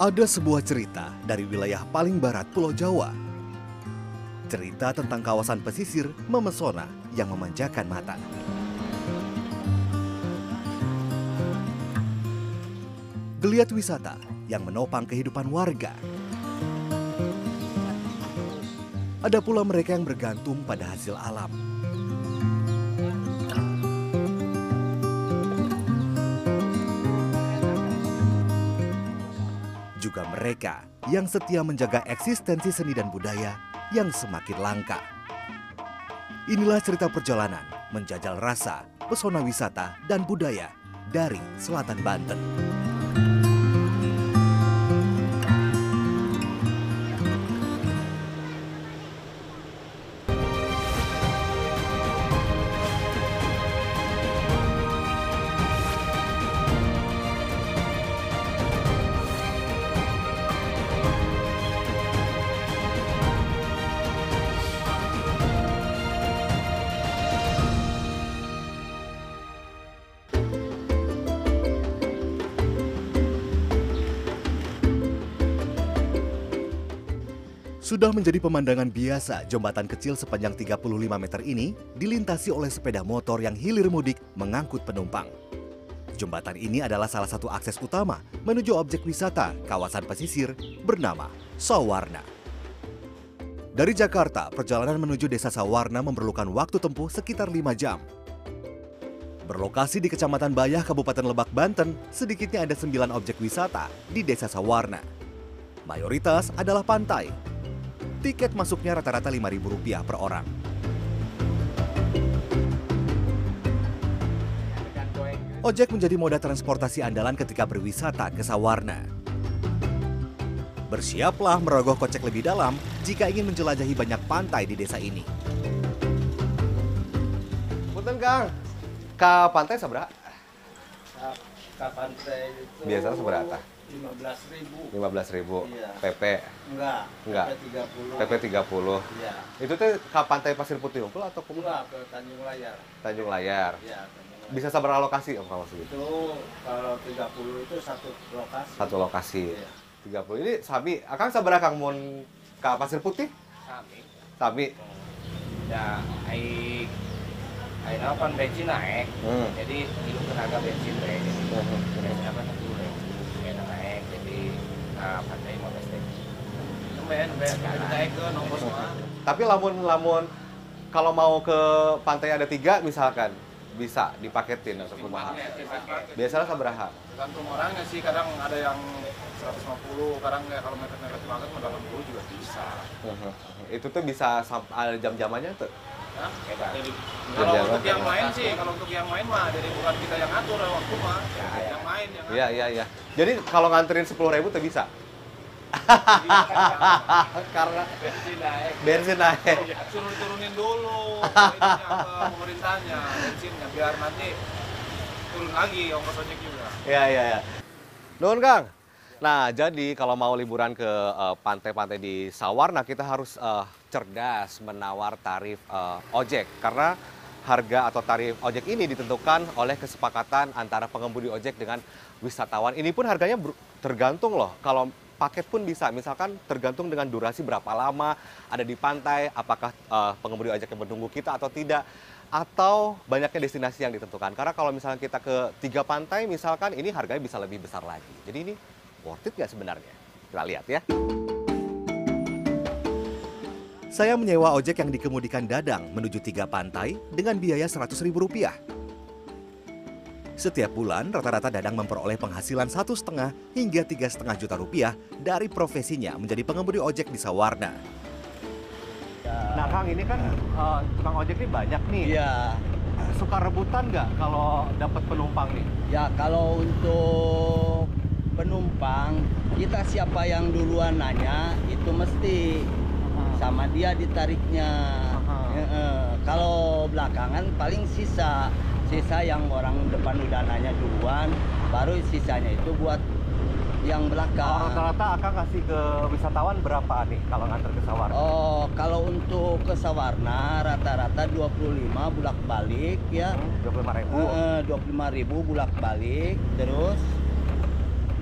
Ada sebuah cerita dari wilayah paling barat Pulau Jawa. Cerita tentang kawasan pesisir memesona yang memanjakan mata. Geliat wisata yang menopang kehidupan warga. Ada pula mereka yang bergantung pada hasil alam. Juga mereka yang setia menjaga eksistensi seni dan budaya yang semakin langka. Inilah cerita perjalanan menjajal rasa, pesona wisata, dan budaya dari selatan Banten. Sudah menjadi pemandangan biasa, jembatan kecil sepanjang 35 meter ini dilintasi oleh sepeda motor yang hilir mudik mengangkut penumpang. Jembatan ini adalah salah satu akses utama menuju objek wisata kawasan pesisir bernama Sawarna. Dari Jakarta, perjalanan menuju desa Sawarna memerlukan waktu tempuh sekitar 5 jam. Berlokasi di Kecamatan Bayah, Kabupaten Lebak, Banten, sedikitnya ada 9 objek wisata di desa Sawarna. Mayoritas adalah pantai, tiket masuknya rata-rata Rp5.000 per orang. Ojek menjadi moda transportasi andalan ketika berwisata ke Sawarna. Bersiaplah merogoh kocek lebih dalam jika ingin menjelajahi banyak pantai di desa ini. Punten Kang, ke pantai seberapa? Ke pantai itu Biasanya seberapa? 15 ribu 15 ribu. Iya. PP, Enggak, Enggak. PP 30 PP 30. Iya, Itu tuh ke pantai Pasir Putih Unggul atau ke enggak ke Tanjung Layar Tanjung Layar? Iya, Tanjung Layar Bisa seberapa lokasi om kalau segitu? Itu kalau 30 itu satu lokasi Satu lokasi. Iya 30. Ini Sabi, akan seberapa Kang mun ke Pasir Putih? kami Sabi. ya ai ai apa bensin naik Hmm. jadi itu tenaga bensin deh bensin apa sepuluh ribu ya naik jadi nah lumayan lumayan ke nomor Tapi lamun lamun kalau mau ke pantai ada tiga misalkan bisa dipaketin untuk kumaha. Biasanya seberapa? tergantung orangnya sih kadang ada yang 150 kadang ya kalau mepet-mepet banget mau 80 juga bisa Itu tuh bisa sampai jam-jamannya tuh. Hah? Jadi, kalau untuk yang main sih kalau untuk yang main mah jadi bukan kita yang ngatur waktu mah yang main yang Iya iya iya. Jadi kalau nganterin sepuluh ribu tuh bisa. Karena bensin naik bensin naik. suruh turunin dulu pemerintahnya bensinnya biar nanti turun lagi ongkos ojek juga Iya iya iya. Nuhun Kang. Nah, jadi kalau mau liburan ke eh, pantai-pantai di Sawarna, kita harus eh, cerdas menawar tarif eh, ojek karena harga atau tarif ojek ini ditentukan oleh kesepakatan antara pengemudi ojek dengan wisatawan. Ini pun harganya tergantung loh. Kalau paket pun bisa, misalkan tergantung dengan durasi berapa lama ada di pantai, apakah eh, pengemudi ojek yang menunggu kita atau tidak atau banyaknya destinasi yang ditentukan. Karena kalau misalnya kita ke tiga pantai, misalkan ini harganya bisa lebih besar lagi. Jadi ini worth it nggak sebenarnya? Kita lihat ya. Saya menyewa ojek yang dikemudikan Dadang menuju tiga pantai dengan biaya Rp100.000. Setiap bulan, rata-rata Dadang memperoleh penghasilan satu setengah hingga tiga setengah juta rupiah dari profesinya menjadi pengemudi ojek di Sawarna. Nah Kang, ini kan eh, tukang ojek ini banyak nih. Iya, Suka rebutan nggak kalau dapat penumpang nih? ya kalau untuk penumpang kita siapa yang duluan nanya itu mesti sama dia ditariknya. Aha. Heeh. Kalau belakangan paling sisa sisa yang orang depan udah nanya duluan, baru sisanya itu buat yang Oh, belakang. rata-rata akan kasih ke wisatawan berapa nih kalau nganter ke Sawarna? Oh, kalau untuk ke Sawarna rata-rata 25 bulak-balik ya. Dua puluh ribu. Heeh, 25.000 bulak-balik terus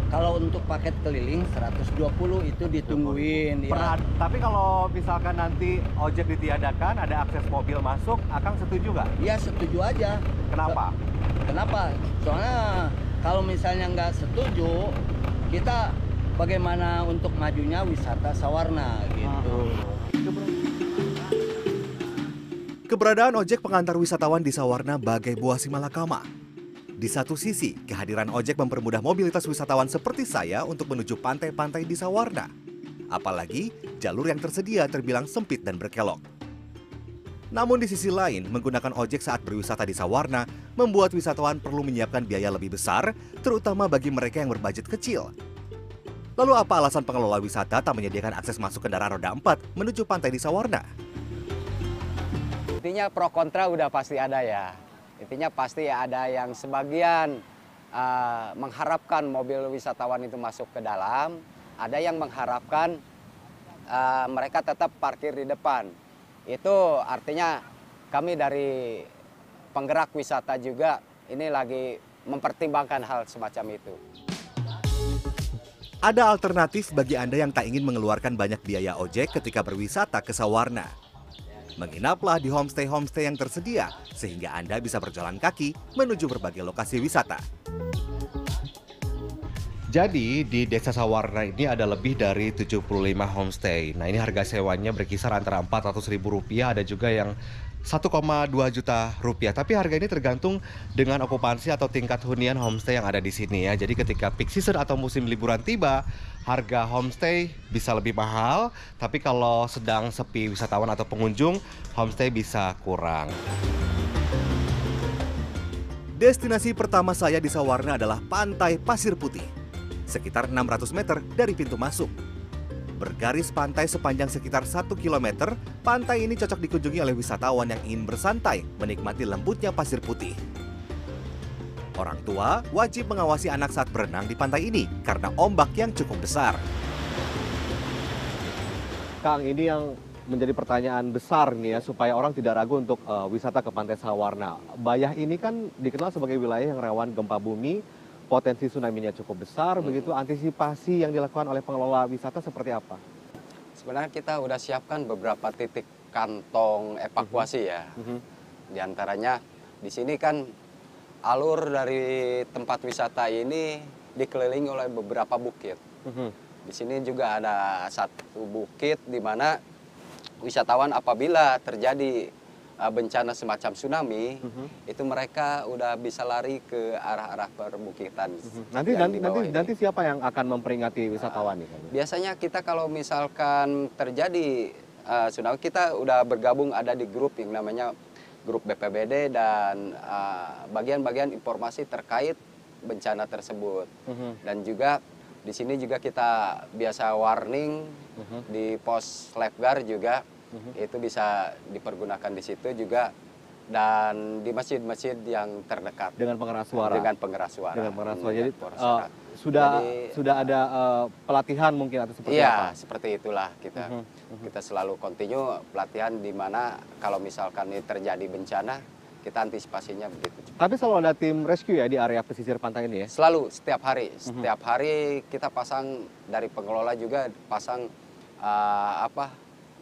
kalau untuk paket keliling 120 itu ditungguin ya. Pernah, tapi kalau misalkan nanti ojek ditiadakan, ada akses mobil masuk, Akang setuju nggak? Ya setuju aja. Kenapa? Kenapa? Soalnya kalau misalnya nggak setuju, kita bagaimana untuk majunya wisata sawarna gitu. Keberadaan ojek pengantar wisatawan di Sawarna bagai buah simalakama. Di satu sisi, kehadiran ojek mempermudah mobilitas wisatawan seperti saya untuk menuju pantai-pantai di Sawarna. Apalagi, jalur yang tersedia terbilang sempit dan berkelok. Namun di sisi lain, menggunakan ojek saat berwisata di Sawarna membuat wisatawan perlu menyiapkan biaya lebih besar, terutama bagi mereka yang berbudget kecil. Lalu apa alasan pengelola wisata tak menyediakan akses masuk kendaraan roda 4 menuju pantai di Sawarna? Intinya pro kontra udah pasti ada ya. Intinya pasti ada yang sebagian uh, mengharapkan mobil wisatawan itu masuk ke dalam, ada yang mengharapkan uh, mereka tetap parkir di depan. Itu artinya kami dari penggerak wisata juga ini lagi mempertimbangkan hal semacam itu. Ada alternatif bagi Anda yang tak ingin mengeluarkan banyak biaya ojek ketika berwisata ke Sawarna. Menginaplah di homestay-homestay yang tersedia, sehingga Anda bisa berjalan kaki menuju berbagai lokasi wisata. Jadi di Desa Sawarna ini ada lebih dari 75 homestay. Nah ini harga sewanya berkisar antara 400 ribu rupiah, ada juga yang 1,2 juta rupiah. Tapi harga ini tergantung dengan okupansi atau tingkat hunian homestay yang ada di sini ya. Jadi ketika peak season atau musim liburan tiba, harga homestay bisa lebih mahal. Tapi kalau sedang sepi wisatawan atau pengunjung, homestay bisa kurang. Destinasi pertama saya di Sawarna adalah Pantai Pasir Putih, sekitar 600 meter dari pintu masuk. Bergaris pantai sepanjang sekitar 1 km, pantai ini cocok dikunjungi oleh wisatawan yang ingin bersantai menikmati lembutnya pasir putih. Orang tua wajib mengawasi anak saat berenang di pantai ini karena ombak yang cukup besar. Kang, ini yang menjadi pertanyaan besar nih ya supaya orang tidak ragu untuk uh, wisata ke Pantai Sawarna. Bayah ini kan dikenal sebagai wilayah yang rawan gempa bumi, potensi tsunami-nya cukup besar, begitu antisipasi yang dilakukan oleh pengelola wisata seperti apa? Sebenarnya kita udah siapkan beberapa titik kantong evakuasi ya. Mhm. Di antaranya di sini kan alur dari tempat wisata ini dikelilingi oleh beberapa bukit. Mhm. Di sini juga ada satu bukit di mana wisatawan apabila terjadi uh, bencana semacam tsunami, Mhm. itu mereka udah bisa lari ke arah-arah perbukitan. Nanti yang nanti di bawah nanti ini. nanti siapa yang akan memperingati wisatawan nih? Kang? Biasanya kita kalau misalkan terjadi uh, tsunami, kita udah bergabung ada di grup yang namanya grup BPBD dan uh, bagian-bagian informasi terkait bencana tersebut. Mhm. Dan juga di sini juga kita biasa warning Mhm. di pos lifeguard juga Mhm. itu bisa dipergunakan di situ juga dan di masjid-masjid yang terdekat Dengan pengeras suara. dengan pengeras suara. Dengan pengeras suara. Dengan Jadi uh, sudah Jadi- sudah ada uh, pelatihan mungkin atau seperti Iya, apa? seperti itulah kita. Mhm, mhm. Kita selalu continue pelatihan di mana kalau misalkan ini terjadi bencana, kita antisipasinya begitu. Tapi selalu ada tim rescue ya di area pesisir pantai ini ya? Selalu setiap hari, Mhm. setiap hari kita pasang dari pengelola juga pasang uh, apa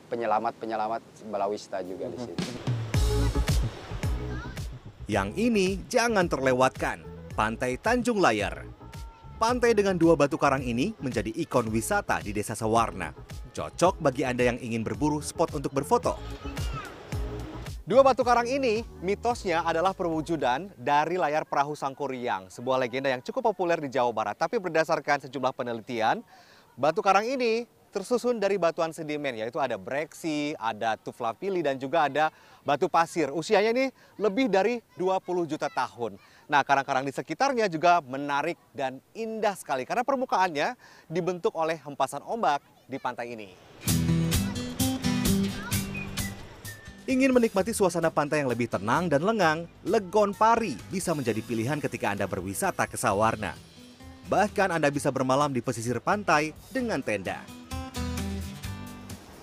penyelamat-penyelamat balawista juga di sini. Yang ini jangan terlewatkan, Pantai Tanjung Layar. Pantai dengan dua batu karang ini menjadi ikon wisata di Desa Sawarna. Cocok bagi Anda yang ingin berburu spot untuk berfoto. Dua batu karang ini mitosnya adalah perwujudan dari layar perahu Sangkuriang, sebuah legenda yang cukup populer di Jawa Barat. Tapi berdasarkan sejumlah penelitian, batu karang ini tersusun dari batuan sedimen, yaitu ada breksi, ada tuflapili, dan juga ada batu pasir. Usianya ini lebih dari 20 juta tahun. Nah, karang-karang di sekitarnya juga menarik dan indah sekali karena permukaannya dibentuk oleh hempasan ombak di pantai ini. Ingin menikmati suasana pantai yang lebih tenang dan lengang, Legon Pari bisa menjadi pilihan ketika Anda berwisata ke Sawarna. Bahkan Anda bisa bermalam di pesisir pantai dengan tenda.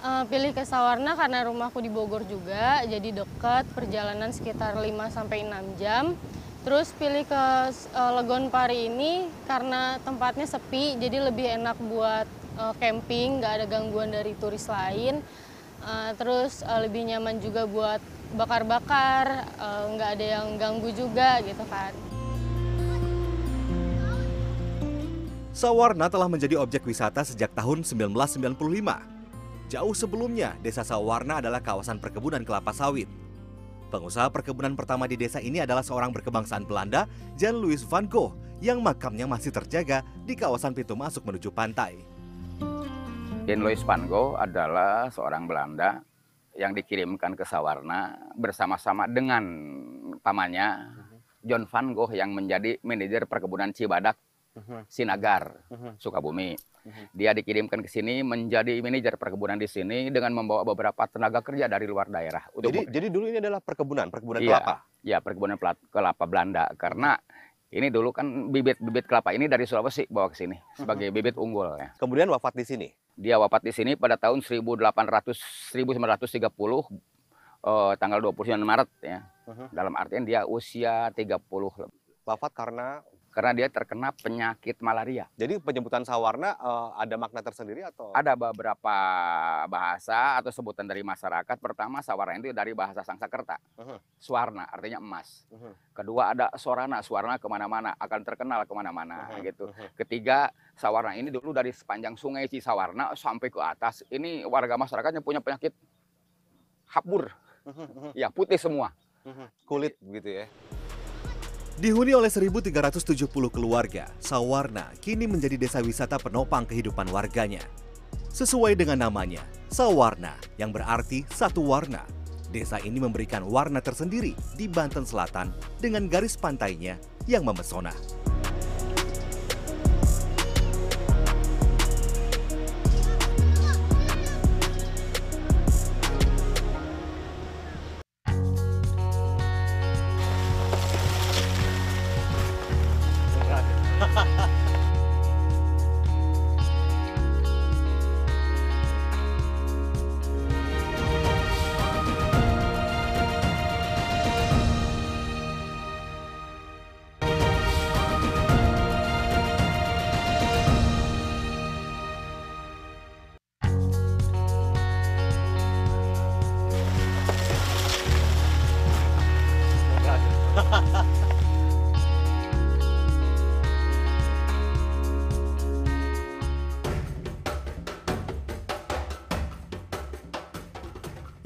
Eh, pilih ke Sawarna karena rumahku di Bogor juga, jadi dekat, perjalanan sekitar 5 sampai 6 jam. Terus pilih ke eh, Legon Pari ini karena tempatnya sepi, jadi lebih enak buat eh, camping, nggak ada gangguan dari turis lain. Eh, terus eh, lebih nyaman juga buat bakar-bakar, nggak ada yang ganggu juga gitu kan. Sawarna telah menjadi objek wisata sejak tahun 1995. Jauh sebelumnya, Desa Sawarna adalah kawasan perkebunan kelapa sawit. Pengusaha perkebunan pertama di desa ini adalah seorang berkebangsaan Belanda, Jan Louis van Gogh, yang makamnya masih terjaga di kawasan pintu masuk menuju pantai. Jan Louis van Gogh adalah seorang Belanda yang dikirimkan ke Sawarna bersama-sama dengan pamannya John van Gogh yang menjadi manajer perkebunan Cibadak Sinagar, Sukabumi. Dia dikirimkan ke sini menjadi manajer perkebunan di sini dengan membawa beberapa tenaga kerja dari luar daerah. Untuk Jadi jadi dulu ini adalah perkebunan, perkebunan Iya. kelapa. ya perkebunan pelat- kelapa Belanda karena ini dulu kan bibit-bibit kelapa ini dari Sulawesi bawa ke sini sebagai bibit unggul ya. Kemudian wafat di sini. Dia wafat di sini pada tahun 1800 1930 eh, tanggal 29 Maret ya. Mhm. Dalam artian dia usia 30 Wafat karena karena dia terkena penyakit malaria. jadi penyebutan Sawarna eh, ada makna tersendiri atau Ada beberapa bahasa atau sebutan dari masyarakat. Pertama, sawarna itu dari bahasa Sangsakerta. Mhm. Swarna, artinya emas. Mhm. Kedua ada sorana, suarna ke mana-mana, akan terkenal ke mana-mana Mhm, gitu. mhm. Ketiga, sawarna ini dulu dari sepanjang sungai Cisawarna sampai ke atas. Ini warga masyarakatnya punya penyakit hapur, Mhm, ya putih semua. mhm. kulit begitu ya. Dihuni oleh 1.370 keluarga, Sawarna kini menjadi desa wisata penopang kehidupan warganya. Sesuai dengan namanya, Sawarna yang berarti satu warna. Desa ini memberikan warna tersendiri di Banten Selatan dengan garis pantainya yang memesona.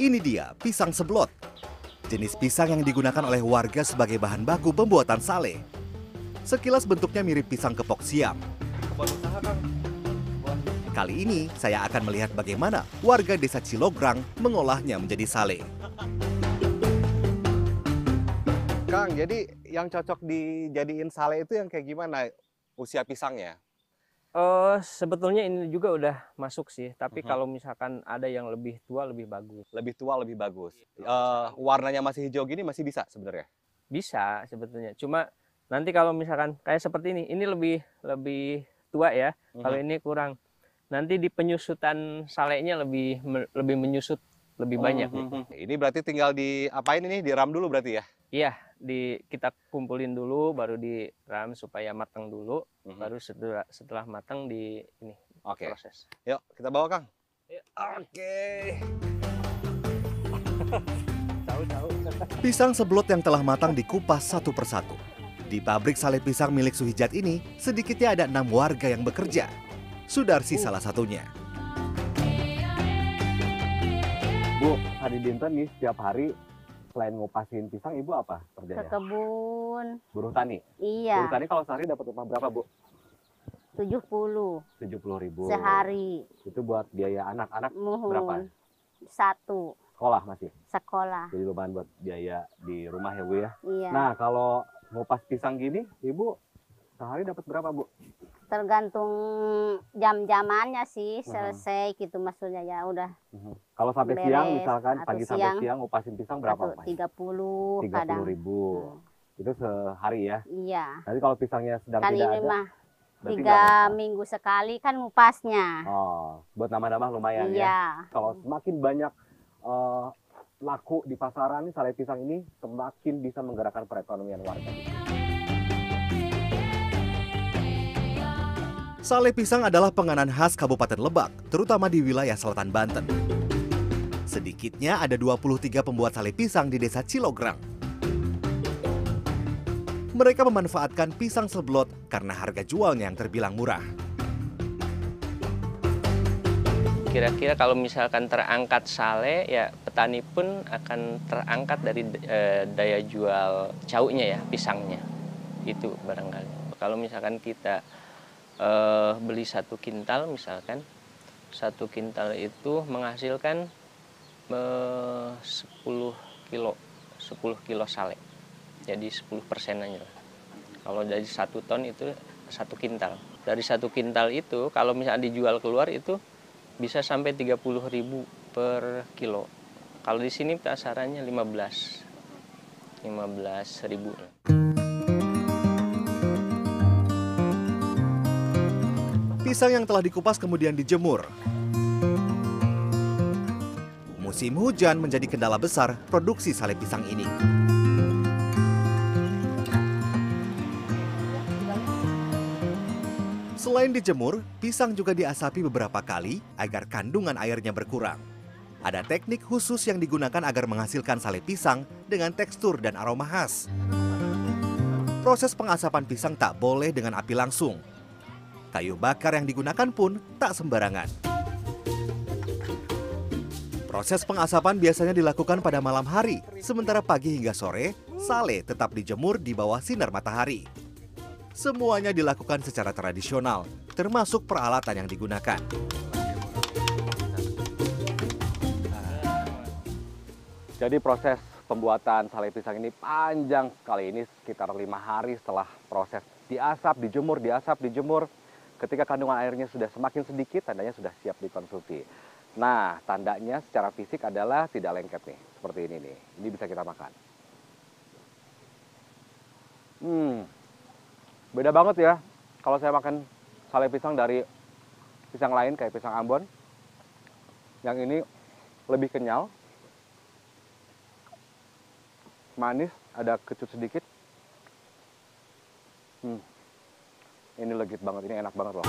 Ini dia pisang seblot. Jenis pisang yang digunakan oleh warga sebagai bahan baku pembuatan sale. Sekilas bentuknya mirip pisang kepok siam. Kali ini saya akan melihat bagaimana warga desa Cilograng mengolahnya menjadi sale. Kang, jadi yang cocok dijadiin sale itu yang kayak gimana usia pisangnya? Eh sebetulnya ini juga udah masuk sih, tapi Mhm. kalau misalkan ada yang lebih tua lebih bagus. Lebih tua lebih bagus. Eh, warnanya masih hijau gini masih bisa sebenarnya. Bisa sebetulnya. Cuma nanti kalau misalkan kayak seperti ini, ini lebih lebih tua ya. Kalau Mhm. ini kurang. Nanti di penyusutan salenya lebih me- lebih menyusut lebih banyak. nih. Mhm. Ini berarti tinggal di apain ini? Diram dulu berarti ya? Iya, di kita kumpulin dulu baru diram supaya matang dulu, Mhm. baru setelah setelah matang di ini Oke. proses. Yuk, kita bawa Kang. Yuk. Oke. Tahu-tahu. Pisang seblot yang telah matang dikupas satu persatu. Di pabrik sale pisang milik Suhijat ini, sedikitnya ada enam warga yang bekerja. Sudarsi salah satunya. Bu, hari dinten nih setiap hari selain ngupasin pisang, ibu apa ke kerjanya? kebun. Buruh tani. Buruh Iya, tani kalau sehari dapat upah berapa, Bu? 70 Tujuh puluh ribu. sehari. Itu buat biaya anak-anak berapa? Satu Sekolah masih. sekolah. Jadi lumayan buat biaya di rumah ya, Bu ya. Iya. Nah, kalau ngupas pisang gini, ibu sehari dapat berapa, Bu? Tergantung jam-jamannya sih selesai gitu maksudnya ya udah. Kalau sampai Beres, siang misalkan pagi sampai siang, siang ngupasin pisang berapa, atau Pak? 30 Tiga kadang. puluh ribu. Itu sehari ya. Iya. Nanti kalau pisangnya sedang Kan tidak ini ada, mah tiga minggu sekali kan ngupasnya. Oh, buat nambah-nambah lumayan ya. Iya. Kalau semakin banyak eh, laku di pasaran nih sale pisang ini semakin bisa menggerakkan perekonomian warga. Sale pisang adalah penganan khas Kabupaten Lebak, terutama di wilayah selatan Banten. Sedikitnya ada 23 pembuat sale pisang di desa Cilograng. Mereka memanfaatkan pisang seblot karena harga jualnya yang terbilang murah. Kira-kira kalau misalkan terangkat sale, ya petani pun akan terangkat dari eh, daya jual caunya ya, pisangnya. Itu barangkali. Kalau misalkan kita eh, beli satu kintal misalkan, satu kintal itu menghasilkan eh, 10 kilo, 10 kilo sale. Jadi 10 persen aja. Kalau dari satu ton itu satu kintal. Dari satu kintal itu kalau misalnya dijual keluar itu bisa sampai 30.000 per kilo. Kalau di sini tasarannya 15 15.000. Pisang yang telah dikupas kemudian dijemur. Musim hujan menjadi kendala besar produksi sale pisang ini. Selain dijemur, pisang juga diasapi beberapa kali agar kandungan airnya berkurang. Ada teknik khusus yang digunakan agar menghasilkan sale pisang dengan tekstur dan aroma khas. Proses pengasapan pisang tak boleh dengan api langsung. Kayu bakar yang digunakan pun tak sembarangan. Proses pengasapan biasanya dilakukan pada malam hari, sementara pagi hingga sore, sale tetap dijemur di bawah sinar matahari. Semuanya dilakukan secara tradisional, termasuk peralatan yang digunakan. Jadi proses pembuatan sale pisang ini panjang sekali. Ini sekitar lima hari setelah proses diasap, dijemur, diasap, dijemur. Ketika kandungan airnya sudah semakin sedikit, tandanya sudah siap dikonsumsi. Nah, tandanya secara fisik adalah tidak lengket nih, seperti ini nih. Ini bisa kita makan. Hmm, beda banget ya kalau saya makan sale pisang dari pisang lain kayak pisang Ambon. Yang ini lebih kenyal, manis, ada kecut sedikit. Hmm. Ini legit banget, ini enak banget loh.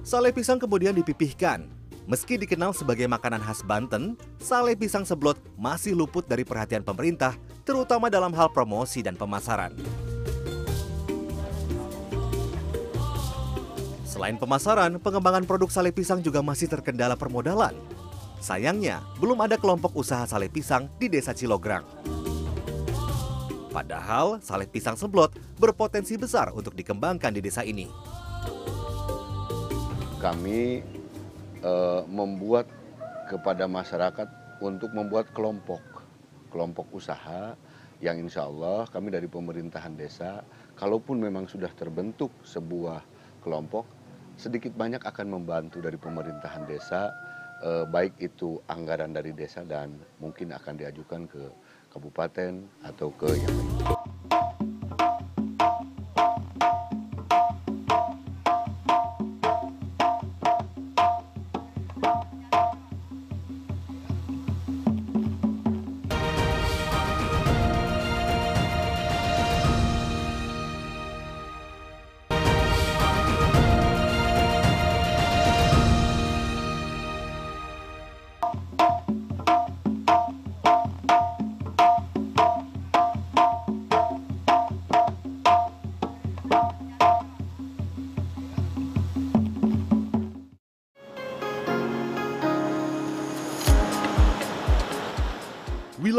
Sale pisang kemudian dipipihkan. Meski dikenal sebagai makanan khas Banten, sale pisang seblot masih luput dari perhatian pemerintah, terutama dalam hal promosi dan pemasaran. Selain pemasaran, pengembangan produk sale pisang juga masih terkendala permodalan. Sayangnya, belum ada kelompok usaha sale pisang di desa Cilograng. Padahal, sale pisang seblot berpotensi besar untuk dikembangkan di desa ini. kami eh, membuat kepada masyarakat untuk membuat kelompok kelompok usaha yang insya Allah kami dari pemerintahan desa kalaupun memang sudah terbentuk sebuah kelompok sedikit banyak akan membantu dari pemerintahan desa baik itu anggaran dari desa dan mungkin akan diajukan ke kabupaten atau ke yang lain.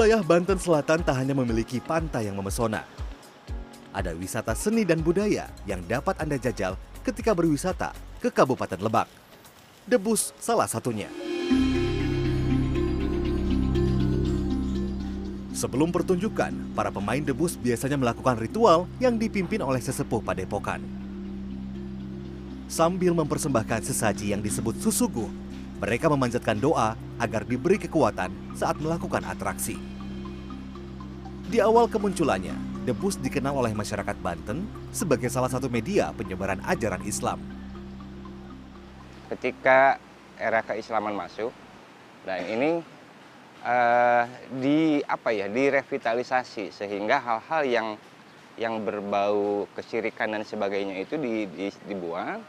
Wilayah Banten Selatan tak hanya memiliki pantai yang memesona. Ada wisata seni dan budaya yang dapat Anda jajal ketika berwisata ke Kabupaten Lebak. Debus salah satunya. Sebelum pertunjukan, para pemain debus biasanya melakukan ritual yang dipimpin oleh sesepuh padepokan. Sambil mempersembahkan sesaji yang disebut susuguh, mereka memanjatkan doa agar diberi kekuatan saat melakukan atraksi. Di awal kemunculannya, debus dikenal oleh masyarakat Banten sebagai salah satu media penyebaran ajaran Islam. ketika era keislaman masuk dan ini eh, di apa ya direvitalisasi sehingga hal-hal yang yang berbau kesyirikan dan sebagainya itu di- di- dibuang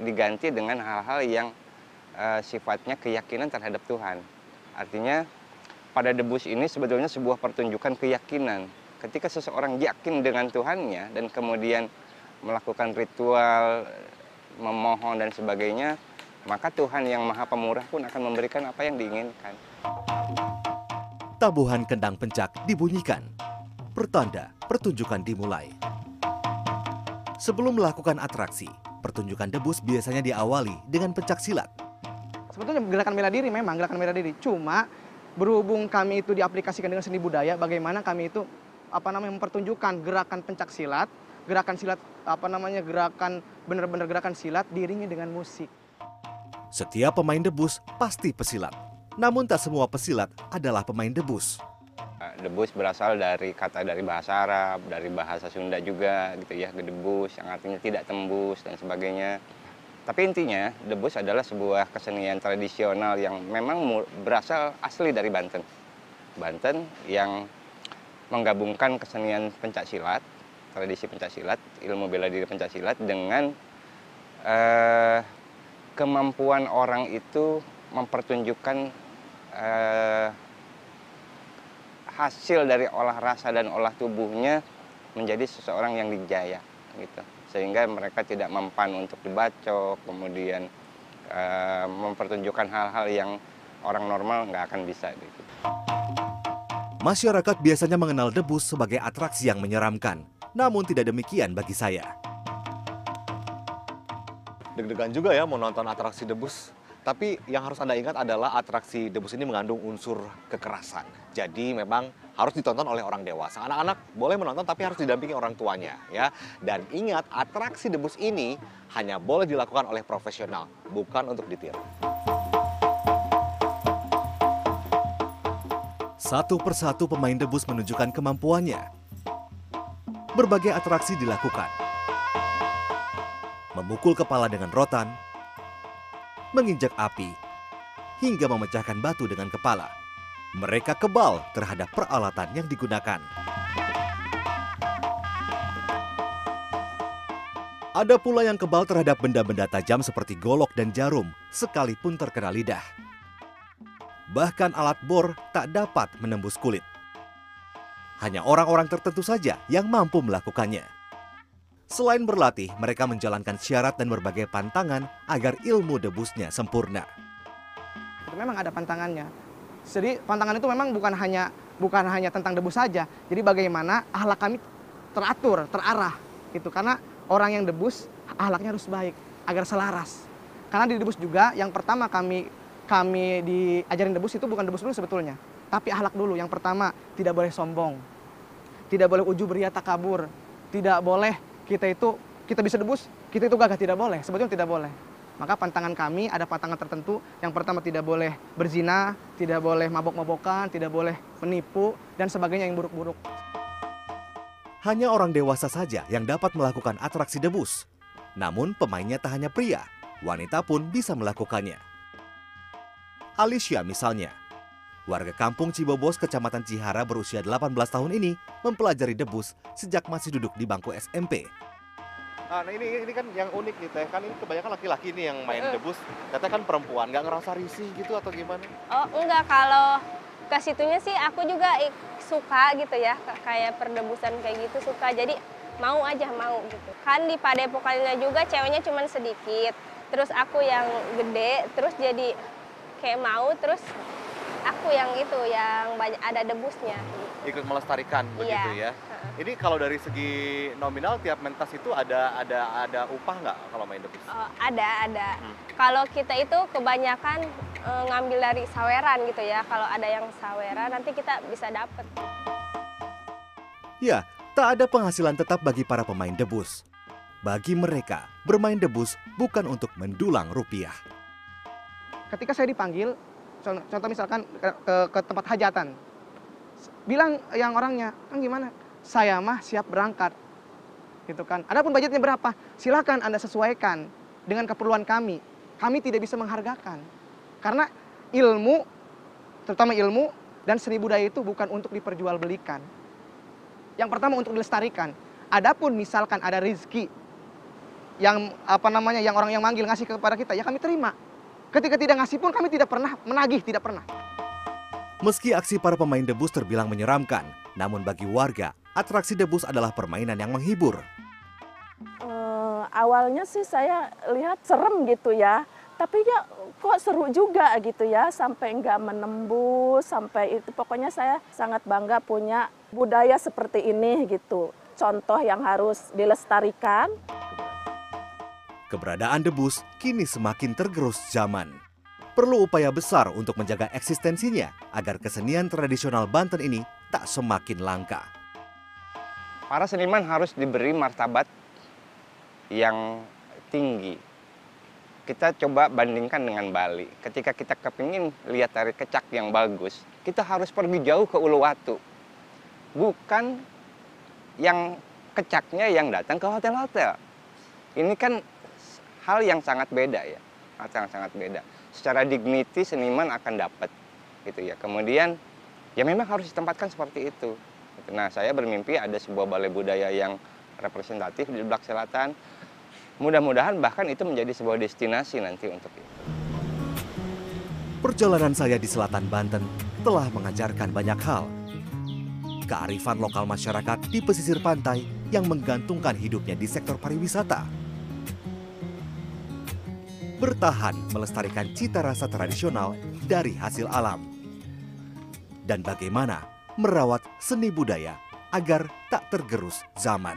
diganti dengan hal-hal yang eh, sifatnya keyakinan terhadap Tuhan artinya pada debus ini sebetulnya sebuah pertunjukan keyakinan ketika seseorang yakin dengan Tuhannya dan kemudian melakukan ritual memohon dan sebagainya maka Tuhan yang maha pemurah pun akan memberikan apa yang diinginkan Tabuhan kendang pencak dibunyikan. Pertanda pertunjukan dimulai. Sebelum melakukan atraksi, pertunjukan debus biasanya diawali dengan pencak silat. Sebetulnya gerakan bela diri memang gerakan bela diri. Cuma berhubung kami itu diaplikasikan dengan seni budaya, bagaimana kami itu apa namanya mempertunjukkan gerakan pencak silat, gerakan silat apa namanya gerakan benar-benar gerakan silat diiringi dengan musik. Setiap pemain debus pasti pesilat. Namun tak semua pesilat adalah pemain debus. Eh, Debus berasal dari kata dari bahasa Arab, dari bahasa Sunda juga gitu ya, gedebus yang artinya tidak tembus dan sebagainya. Tapi intinya debus adalah sebuah kesenian tradisional yang memang berasal asli dari Banten. Banten yang menggabungkan kesenian pencak silat, tradisi pencak silat, ilmu bela diri pencak silat dengan eh, kemampuan orang itu mempertunjukkan eh, hasil dari olah rasa dan olah tubuhnya menjadi seseorang yang dijaya gitu sehingga mereka tidak mempan untuk dibacok kemudian eh, mempertunjukkan hal-hal yang orang normal nggak akan bisa gitu. Masyarakat biasanya mengenal debus sebagai atraksi yang menyeramkan. Namun tidak demikian bagi saya. Deg-degan juga ya mau nonton atraksi debus. Tapi yang harus Anda ingat adalah atraksi debus ini mengandung unsur kekerasan. Jadi memang harus ditonton oleh orang dewasa. Anak-anak boleh menonton tapi harus didampingi orang tuanya ya. Dan ingat atraksi debus ini hanya boleh dilakukan oleh profesional, bukan untuk ditiru. Satu persatu pemain debus menunjukkan kemampuannya. Berbagai atraksi dilakukan. Memukul kepala dengan rotan, menginjak api, hingga memecahkan batu dengan kepala. Mereka kebal terhadap peralatan yang digunakan. Ada pula yang kebal terhadap benda-benda tajam seperti golok dan jarum, sekalipun terkena lidah. Bahkan alat bor tak dapat menembus kulit. Hanya orang-orang tertentu saja yang mampu melakukannya. Selain berlatih, mereka menjalankan syarat dan berbagai pantangan agar ilmu debusnya sempurna. Memang ada pantangannya. Jadi pantangan itu memang bukan hanya bukan hanya tentang debus saja. Jadi bagaimana ahlak kami teratur, terarah gitu. Karena orang yang debus ahlaknya harus baik agar selaras. Karena di debus juga yang pertama kami kami diajarin debus itu bukan debus dulu sebetulnya, tapi ahlak dulu. Yang pertama tidak boleh sombong, tidak boleh ujub ria takabur, tidak boleh kita itu kita bisa debus, kita itu gagah tidak boleh. Sebetulnya tidak boleh. Maka pantangan kami ada pantangan tertentu. Yang pertama tidak boleh berzina, tidak boleh mabok-mabokan, tidak boleh menipu dan sebagainya yang buruk-buruk. Hanya orang dewasa saja yang dapat melakukan atraksi debus. Namun pemainnya tak hanya pria, wanita pun bisa melakukannya. Alicia misalnya, warga kampung Cibobos, Kecamatan Cihara berusia 18 tahun ini mempelajari debus sejak masih duduk di bangku SMP. Nah ini ini kan yang unik nih teh, kan ini kebanyakan laki-laki nih yang main debus. Katanya kan perempuan, nggak ngerasa risih gitu atau gimana? Oh enggak, kalau ke situnya sih aku juga suka gitu ya, kayak perdebusan kayak gitu suka. Jadi mau aja mau gitu. Kan di padepokannya juga ceweknya cuma sedikit. Terus aku yang gede, terus jadi kayak mau, terus aku yang itu yang banyak ada debusnya. Ikut melestarikan begitu Iya. ya. Ini kalau dari segi nominal tiap mentas itu ada ada ada upah nggak kalau main debus? Oh, ada, ada. Kalau kita itu kebanyakan eh, ngambil dari saweran gitu ya. Kalau ada yang saweran nanti kita bisa dapet. Ya, tak ada penghasilan tetap bagi para pemain debus. Bagi mereka, bermain debus bukan untuk mendulang rupiah. Ketika saya dipanggil, contoh, misalkan ke, ke, ke tempat hajatan, bilang yang orangnya, kan gimana? Saya mah siap berangkat, gitu kan. Adapun budgetnya berapa? Silakan Anda sesuaikan dengan keperluan kami. Kami tidak bisa menghargakan, karena ilmu, terutama ilmu, dan seni budaya itu bukan untuk diperjualbelikan. Yang pertama untuk dilestarikan. Adapun misalkan ada rezeki yang apa namanya yang orang yang manggil ngasih kepada kita, ya kami terima. Ketika tidak ngasih pun kami tidak pernah menagih, tidak pernah. Meski aksi para pemain debus terbilang menyeramkan, namun bagi warga, atraksi debus adalah permainan yang menghibur. Eh, awalnya sih saya lihat serem gitu ya, tapi ya kok seru juga gitu ya, sampai nggak menembus, sampai itu pokoknya saya sangat bangga punya budaya seperti ini gitu. Contoh yang harus dilestarikan. Keberadaan debus kini semakin tergerus zaman. Perlu upaya besar untuk menjaga eksistensinya agar kesenian tradisional Banten ini tak semakin langka. Para seniman harus diberi martabat yang tinggi. Kita coba bandingkan dengan Bali. Ketika kita kepingin lihat tari kecak yang bagus, kita harus pergi jauh ke Uluwatu. Bukan yang kecaknya yang datang ke hotel-hotel. Ini kan hal yang sangat beda ya, sangat sangat beda. Secara dignity seniman akan dapat gitu ya. Kemudian ya memang harus ditempatkan seperti itu. Nah saya bermimpi ada sebuah balai budaya yang representatif di Blak Selatan. Mudah-mudahan bahkan itu menjadi sebuah destinasi nanti untuk itu. Perjalanan saya di selatan Banten telah mengajarkan banyak hal. Kearifan lokal masyarakat di pesisir pantai yang menggantungkan hidupnya di sektor pariwisata. Bertahan melestarikan cita rasa tradisional dari hasil alam. Dan bagaimana merawat seni budaya agar tak tergerus zaman.